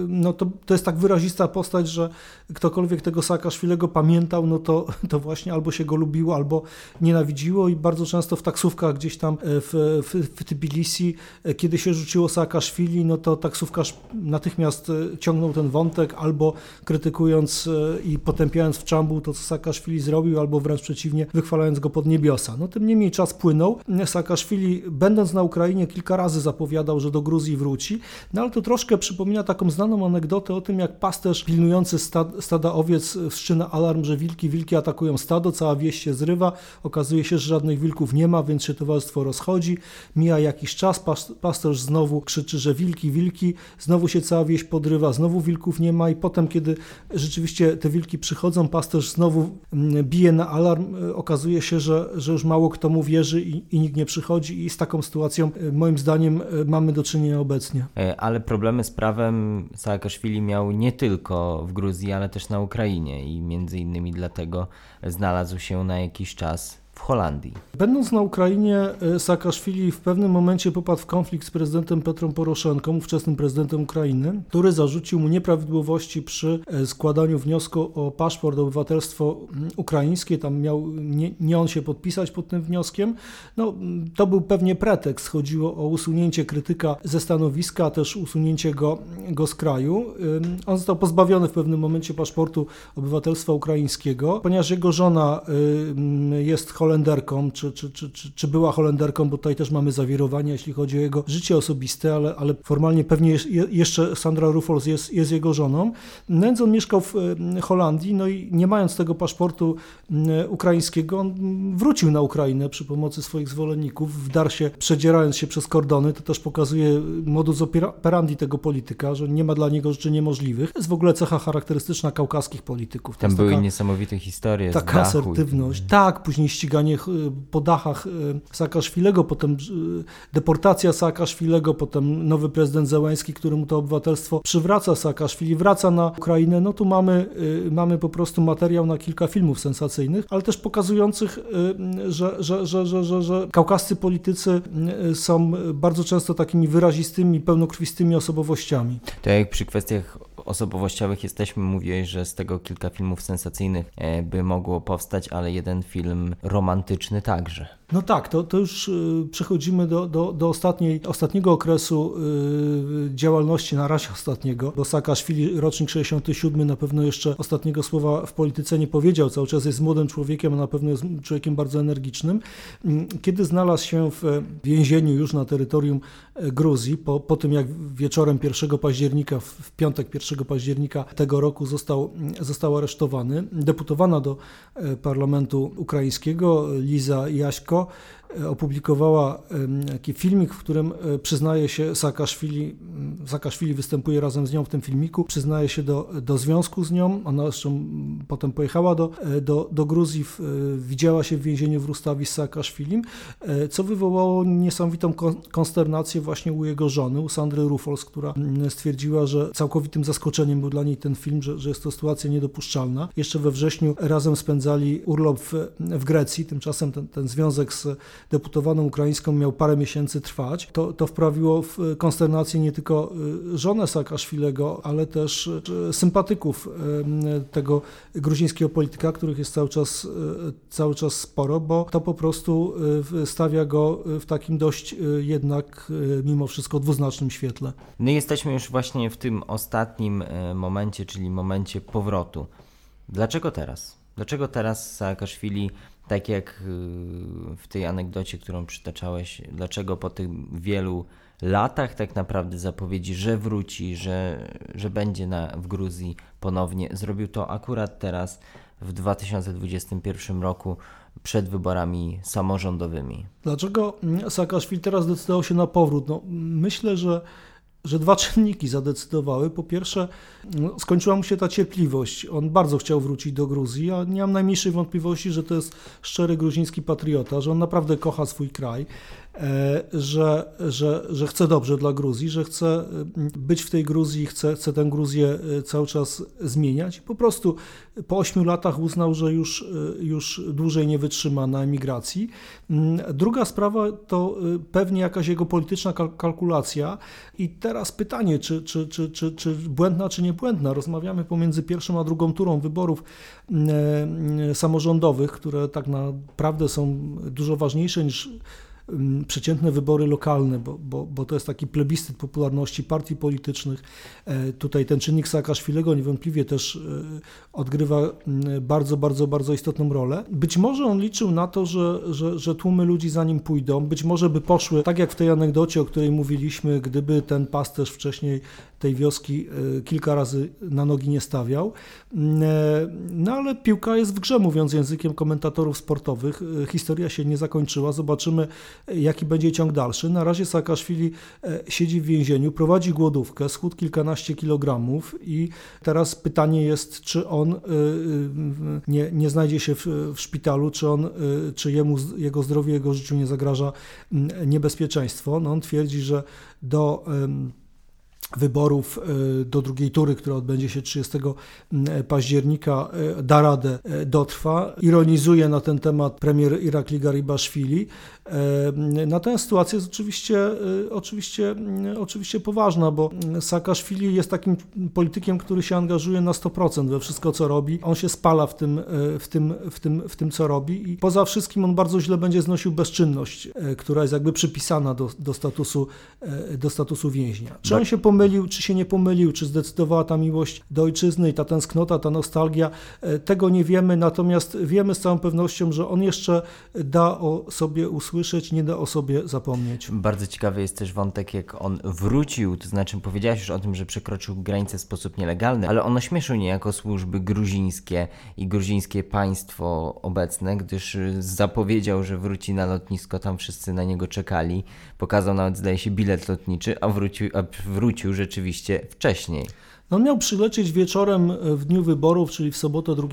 no to, to jest tak wyrazista postać, że ktokolwiek tego Saakaszwilego pamiętał, no to, to właśnie albo się go lubiło, albo nienawidziło i bardzo często w taksówkach gdzieś tam w, w, w Tbilisi, kiedy się rzuciło Saakaszwili, no to taksówkarz natychmiast ciągnął ten wątek albo krytykując i potępiając w czambu to, co Saakaszwili zrobił, albo wręcz przeciwnie, wychwalając go pod niebiosa. No tym niemniej czas płynął. Saakaszwili, będąc na Ukrainie, kilka razy zapowiadał, że do Gruzji wróci, no ale to troszkę przypomina taką znaną anegdotę o tym, jak pasterz pilnujący stad, stada owiec wszczyna alarm, że wilki, wilki atakują stado, cała wieś się zrywa, okazuje się, że żadnych wilków nie ma, więc się towarzystwo rozchodzi, mija jakiś czas, pasterz znowu krzyczy, że wilki, wilki, znowu się cała wieś podrywa, znowu wilków nie ma i potem, kiedy rzeczywiście te wilki przychodzą, pasterz znowu mm, bije na alarm, e, okazuje się, że, że już mało kto mu wierzy i, i nikt nie przychodzi i z taką sytuacją e, moim zdaniem e, mamy do czynienia obecnie. Ale problemy z prawem Saakaszwili miał nie tylko w Gruzji, ale też na Ukrainie i między innymi dlatego znalazł się na jakiś czas w Holandii. Będąc na Ukrainie, e, Saakaszwili w pewnym momencie popadł w konflikt z prezydentem Petrą Poroszenką, ówczesnym prezydentem Ukrainy, który zarzucił mu nieprawidłowości przy e, składaniu wniosku o paszport, obywatelstwo mm, ukraińskie. Tam miał nie, nie on się podpisać pod tym wnioskiem. No, to był pewnie pretekst. Chodziło o usunięcie krytyka ze stanowiska, a też usunięcie go, go z kraju. On został pozbawiony w pewnym momencie paszportu obywatelstwa ukraińskiego, ponieważ jego żona jest Holenderką, Holenderką, czy, czy, czy, czy, czy była Holenderką, bo tutaj też mamy zawirowania, jeśli chodzi o jego życie osobiste, ale, ale formalnie pewnie jeszcze Sandra Ruffles jest, jest jego żoną. Nędz on mieszkał w Holandii, no i nie mając tego paszportu ukraińskiego, on wrócił na Ukrainę przy pomocy swoich zwolenników, wdarł się, przedzierając się przez kordony, to też pokazuje modus operandi tego polityka, że nie ma dla niego rzeczy niemożliwych. To jest w ogóle cecha charakterystyczna kaukaskich polityków. To Tam były taka, niesamowite historie. Taka asertywność. Tak, później ściganie po dachach e, Saakaszwilego, potem e, deportacja Saakaszwilego, potem nowy prezydent Zełański, który mu to obywatelstwo przywraca Saakaszwili, wraca na Ukrainę, no tu mamy, e, mamy po prostu materiał na kilka filmów sensacyjnych, ale też pokazujących, że, że, że, że, że, że kaukascy politycy są bardzo często takimi wyrazistymi, pełnokrwistymi osobowościami. To jak przy kwestiach osobowościowych jesteśmy, mówiłeś, że z tego kilka filmów sensacyjnych by mogło powstać, ale jeden film romantyczny także. No tak, to, to już y, przechodzimy do, do, do ostatniej, ostatniego okresu y, działalności, na razie ostatniego, bo Saakaszwili, rocznik 67, na pewno jeszcze ostatniego słowa w polityce nie powiedział, cały czas jest młodym człowiekiem, a na pewno jest człowiekiem bardzo energicznym. Mm, kiedy znalazł się w więzieniu już na terytorium e, Gruzji, po, po tym jak wieczorem 1 października, w piątek 1 października tego roku został, został aresztowany, deputowana do e, parlamentu ukraińskiego Liza Jaśko, México opublikowała taki filmik, w którym e, przyznaje się Saakaszwili, Saakaszwili występuje razem z nią w tym filmiku, przyznaje się do, do związku z nią, ona zresztą potem pojechała do, e, do, do Gruzji, widziała się w więzieniu w Rustawi z Saakaszwilim, co wywołało niesamowitą konsternację właśnie u jego żony, u Sandry Rufols, która stwierdziła, że całkowitym zaskoczeniem był dla niej ten film, że, że jest to sytuacja niedopuszczalna. Jeszcze we wrześniu razem spędzali urlop w, w Grecji, tymczasem ten, ten związek z deputowaną ukraińską miał parę miesięcy trwać, to, to wprawiło w konsternację nie tylko y, żonę Saakaszwilego, ale też y, sympatyków tego gruzińskiego polityka, których jest cały czas, cały czas sporo, bo to po prostu stawia go w takim dość jednak mimo wszystko dwuznacznym świetle. No jesteśmy już właśnie w tym ostatnim momencie, czyli momencie powrotu. Dlaczego teraz? Dlaczego teraz Saakaszwili tak jak y, w tej anegdocie, którą przytaczałeś, dlaczego po tych wielu latach tak naprawdę zapowiedzi, że wróci, że, że będzie na, w Gruzji ponownie, zrobił to akurat teraz w 2021 roku przed wyborami samorządowymi. Dlaczego Saakaszwili teraz zdecydował się na powrót? No, myślę, że że dwa czynniki zadecydowały. Po pierwsze, no, skończyła mu się ta cierpliwość. On bardzo chciał wrócić do Gruzji, a nie mam najmniejszej wątpliwości, że to jest szczery gruziński patriota, że on naprawdę kocha swój kraj. Że, że, że chce dobrze dla Gruzji, że chce być w tej Gruzji, chce, chce tę Gruzję cały czas zmieniać. Po prostu po ośmiu latach uznał, że już, już dłużej nie wytrzyma na emigracji. Druga sprawa to pewnie jakaś jego polityczna kalkulacja. I teraz pytanie, czy, czy, czy, czy, czy błędna, czy niebłędna. Rozmawiamy pomiędzy pierwszą a drugą turą wyborów samorządowych, które tak naprawdę są dużo ważniejsze niż przeciętne wybory lokalne, bo, bo, bo to jest taki plebiscyt popularności partii politycznych. E, tutaj ten czynnik Saakaszwilego niewątpliwie też e, odgrywa bardzo, bardzo, bardzo istotną rolę. Być może on liczył na to, że, że, że tłumy ludzi za nim pójdą, być może by poszły, tak jak w tej anegdocie, o której mówiliśmy, gdyby ten pasterz wcześniej tej wioski e, kilka razy na nogi nie stawiał. No ale piłka jest w grze, mówiąc językiem komentatorów sportowych. Historia się nie zakończyła. Zobaczymy, jaki będzie ciąg dalszy. Na razie Saakaszwili e, siedzi w więzieniu, prowadzi głodówkę, schudł kilkanaście kilogramów i teraz pytanie jest, czy on e, nie, nie znajdzie się w, w szpitalu, czy, on, e, czy jemu, jego zdrowiu, jego życiu nie zagraża niebezpieczeństwo. No on twierdzi, że do wyborów e, do drugiej tury, która odbędzie się 30 października, e, da radę, e, dotrwa. Ironizuje na ten temat premier Irakli Garibaszwili. Natomiast sytuacja jest oczywiście, oczywiście, oczywiście poważna, bo Saakaszwili jest takim politykiem, który się angażuje na 100% we wszystko, co robi. On się spala w tym, w tym, w tym, w tym co robi i poza wszystkim on bardzo źle będzie znosił bezczynność, która jest jakby przypisana do, do, statusu, do statusu więźnia. Czy on się pomylił? Pomylił, czy się nie pomylił, czy zdecydowała ta miłość do ojczyzny i ta tęsknota, ta nostalgia, e, tego nie wiemy, natomiast wiemy z całą pewnością, że on jeszcze da o sobie usłyszeć, nie da o sobie zapomnieć. Bardzo ciekawy jest też wątek, jak on wrócił, to znaczy powiedziałeś już o tym, że przekroczył granicę w sposób nielegalny, ale on ośmieszył niejako służby gruzińskie i gruzińskie państwo obecne, gdyż zapowiedział, że wróci na lotnisko, tam wszyscy na niego czekali, pokazał nawet, zdaje się, bilet lotniczy, a wrócił, a wrócił wrócił rzeczywiście wcześniej. No, on miał przylecieć wieczorem w dniu wyborów, czyli w sobotę 2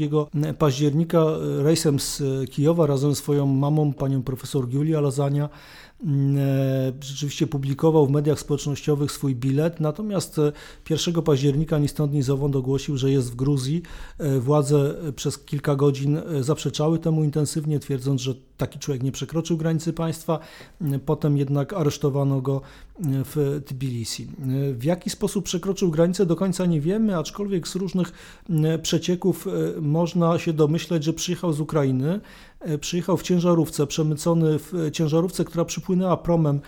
października, rejsem z Kijowa razem z swoją mamą, panią profesor Julia Lazania. Mm, e, rzeczywiście publikował w mediach społecznościowych swój bilet, natomiast 1 października ni stąd ni zowąd ogłosił, że jest w Gruzji. E, władze przez kilka godzin zaprzeczały temu intensywnie, twierdząc, że taki człowiek nie przekroczył granicy państwa. Potem jednak aresztowano go w Tbilisi. W jaki sposób przekroczył granicę do końca nie wiemy, aczkolwiek z różnych przecieków e, można się domyśleć, że przyjechał z Ukrainy, e, przyjechał w ciężarówce, przemycony w ciężarówce, która przypłynęła promem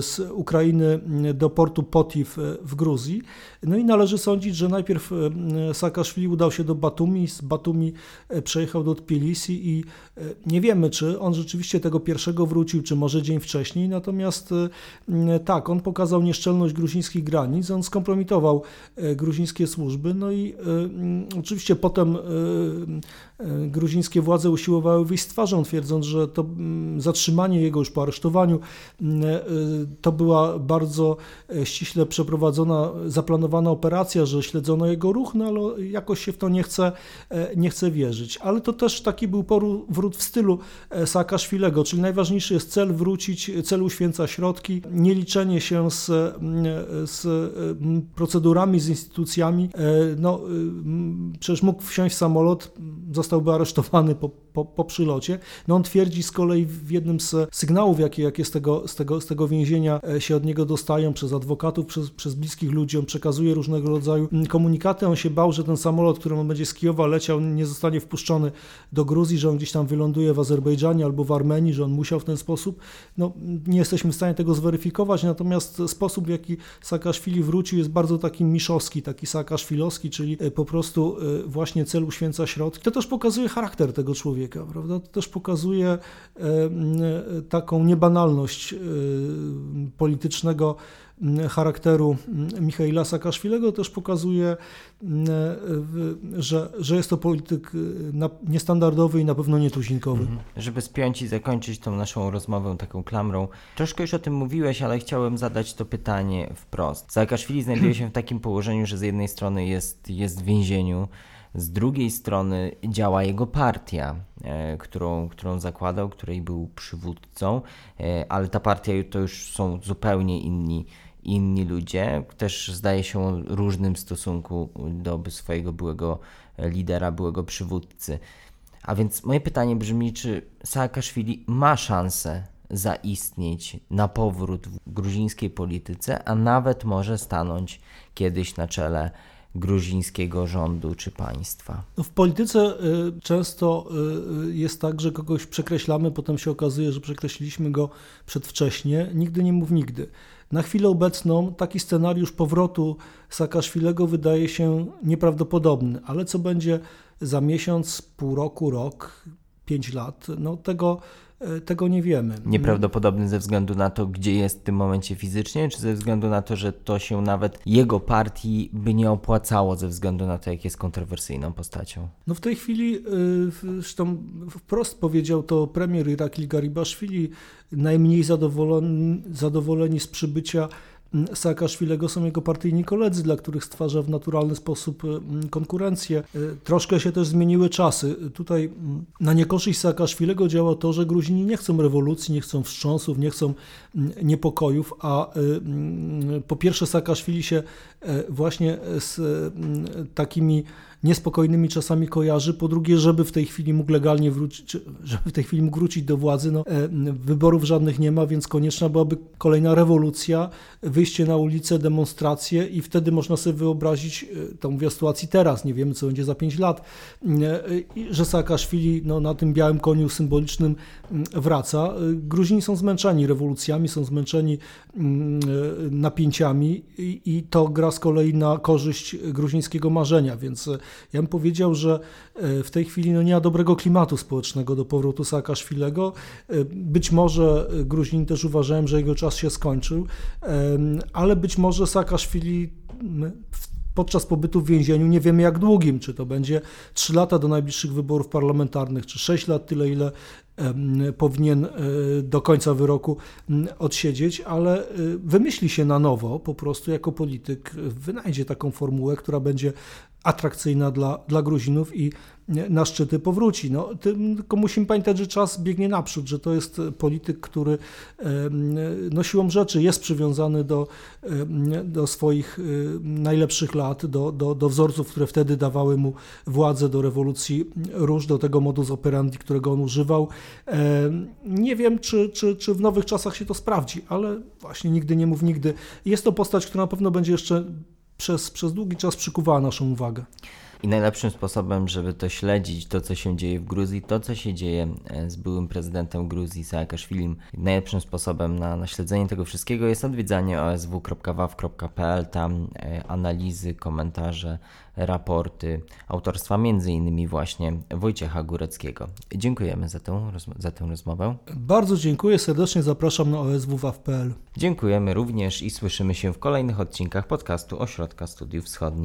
z Ukrainy do portu Potiv w Gruzji. No i należy sądzić, że najpierw e, Saakaszwili udał się do Batumi, z Batumi e, przejechał do Tbilisi i e, nie wiemy, czy on rzeczywiście tego pierwszego wrócił, czy może dzień wcześniej, natomiast tak, on pokazał nieszczelność gruzińskich granic, on skompromitował gruzińskie służby, no i oczywiście potem gruzińskie władze usiłowały wyjść z twarzą, twierdząc, że to zatrzymanie jego już po aresztowaniu to była bardzo ściśle przeprowadzona, zaplanowana operacja, że śledzono jego ruch, no ale jakoś się w to nie chce, e, nie chce wierzyć. Ale to też taki był powrót w stylu e, Saakaszwilego, czyli najważniejszy jest cel wrócić, cel uświęca środki, nie liczenie się z, z procedurami, z instytucjami. E, no, przecież mógł wsiąść w samolot, zostałby aresztowany po, po, po przylocie. No on twierdzi z kolei w jednym z sygnałów, jakie, jakie z, tego, z, tego, z tego więzienia się od niego dostają przez adwokatów, przez, przez bliskich ludzi, on przekazuje przekazuje różnego rodzaju komunikaty. On się bał, że ten samolot, którym on będzie z Kijowa leciał, nie zostanie wpuszczony do Gruzji, że on gdzieś tam wyląduje w Azerbejdżanie albo w Armenii, że on musiał w ten sposób. No, nie jesteśmy w stanie tego zweryfikować, natomiast sposób, w jaki Saakaszwili wrócił, jest bardzo taki miszowski, taki saakaszwilowski, czyli e, po prostu e, właśnie cel uświęca środki. To też pokazuje charakter tego człowieka, prawda? To też pokazuje taką niebanalność politycznego charakteru Michaila Saakaszwilego też pokazuje, że, że jest to polityk niestandardowy i na pewno nietuzinkowy. Mhm. Żeby spiąć i zakończyć tą naszą rozmowę taką klamrą, troszkę już o tym mówiłeś, ale chciałem zadać to pytanie wprost. Saakaszwili znajduje się w takim położeniu, że z jednej strony jest, jest w więzieniu, z drugiej strony działa jego partia. e, którą, którą zakładał, której był przywódcą, e, ale ta partia to już są zupełnie inni, inni ludzie. Też zdaje się o różnym stosunku do swojego byłego lidera, byłego przywódcy. A więc moje pytanie brzmi, czy Saakaszwili ma szansę zaistnieć na powrót w gruzińskiej polityce, a nawet może stanąć kiedyś na czele gruzińskiego rządu czy państwa. No w polityce y, często y, jest tak, że kogoś przekreślamy, potem się okazuje, że przekreśliliśmy go przedwcześnie. Nigdy nie mów nigdy. Na chwilę obecną taki scenariusz powrotu Saakaszwilego wydaje się nieprawdopodobny, ale co będzie za miesiąc, pół roku, rok, pięć lat, no tego tego nie wiemy. Nieprawdopodobny ze względu na to, gdzie jest w tym momencie fizycznie, czy ze względu na to, że to się nawet jego partii by nie opłacało ze względu na to, jak jest kontrowersyjną postacią? No w tej chwili, e, zresztą wprost powiedział to premier Irakli Garibaszwili, najmniej zadowoleni, zadowoleni z przybycia Saakaszwilego są jego partyjni koledzy, dla których stwarza w naturalny sposób mm, konkurencję. E, troszkę się też zmieniły czasy. Tutaj mm, na niekorzyść Saakaszwilego działa to, że Gruzini nie chcą rewolucji, nie chcą wstrząsów, nie chcą mm, niepokojów, a po pierwsze Saakaszwili się e, właśnie z takimi niespokojnymi czasami kojarzy. Po drugie, żeby w tej chwili mógł legalnie wrócić, żeby w tej chwili mógł wrócić do władzy, no, e, wyborów żadnych nie ma, więc konieczna byłaby kolejna rewolucja, wyjście na ulicę, demonstracje i wtedy można sobie wyobrazić, e, to mówię o sytuacji teraz, nie wiemy co będzie za 5 lat, e, że Saakaszwili no, na tym białym koniu symbolicznym wraca. Gruzini są zmęczeni rewolucjami, są zmęczeni napięciami i, i to gra z kolei na korzyść gruzińskiego marzenia, więc ja bym powiedział, że e, w tej chwili no nie ma dobrego klimatu społecznego do powrotu Saakaszwilego. E, być może Gruzini też uważają, że jego czas się skończył, ale być może Saakaszwili podczas pobytu w więzieniu nie wiemy jak długim, czy to będzie 3 lata do najbliższych wyborów parlamentarnych, czy 6 lat, tyle ile powinien e, do końca wyroku odsiedzieć, ale wymyśli się na nowo, po prostu jako polityk wynajdzie taką formułę, która będzie atrakcyjna dla, dla Gruzinów i na szczyty powróci. No, tylko musimy pamiętać, że czas biegnie naprzód, że to jest polityk, który no, siłą rzeczy jest przywiązany do, do swoich najlepszych lat, do, do, do wzorców, które wtedy dawały mu władzę, do rewolucji róż, do tego modus operandi, którego on używał. Nie wiem, czy, czy, czy w nowych czasach się to sprawdzi, ale właśnie nigdy nie mów nigdy. Jest to postać, która na pewno będzie jeszcze przez, przez długi czas przykuwała naszą uwagę. I najlepszym sposobem, żeby to śledzić, to co się dzieje w Gruzji, to co się dzieje e, z byłym prezydentem Gruzji, Saakaszwilim, najlepszym sposobem na, na śledzenie tego wszystkiego jest odwiedzanie osw.waw.pl. Tam e, analizy, komentarze, raporty autorstwa m.in. właśnie Wojciecha Góreckiego. Dziękujemy za tę, za tę rozmowę. Bardzo dziękuję, serdecznie zapraszam na oswwaw.pl. Dziękujemy również i słyszymy się w kolejnych odcinkach podcastu Ośrodka Studiów Wschodnich.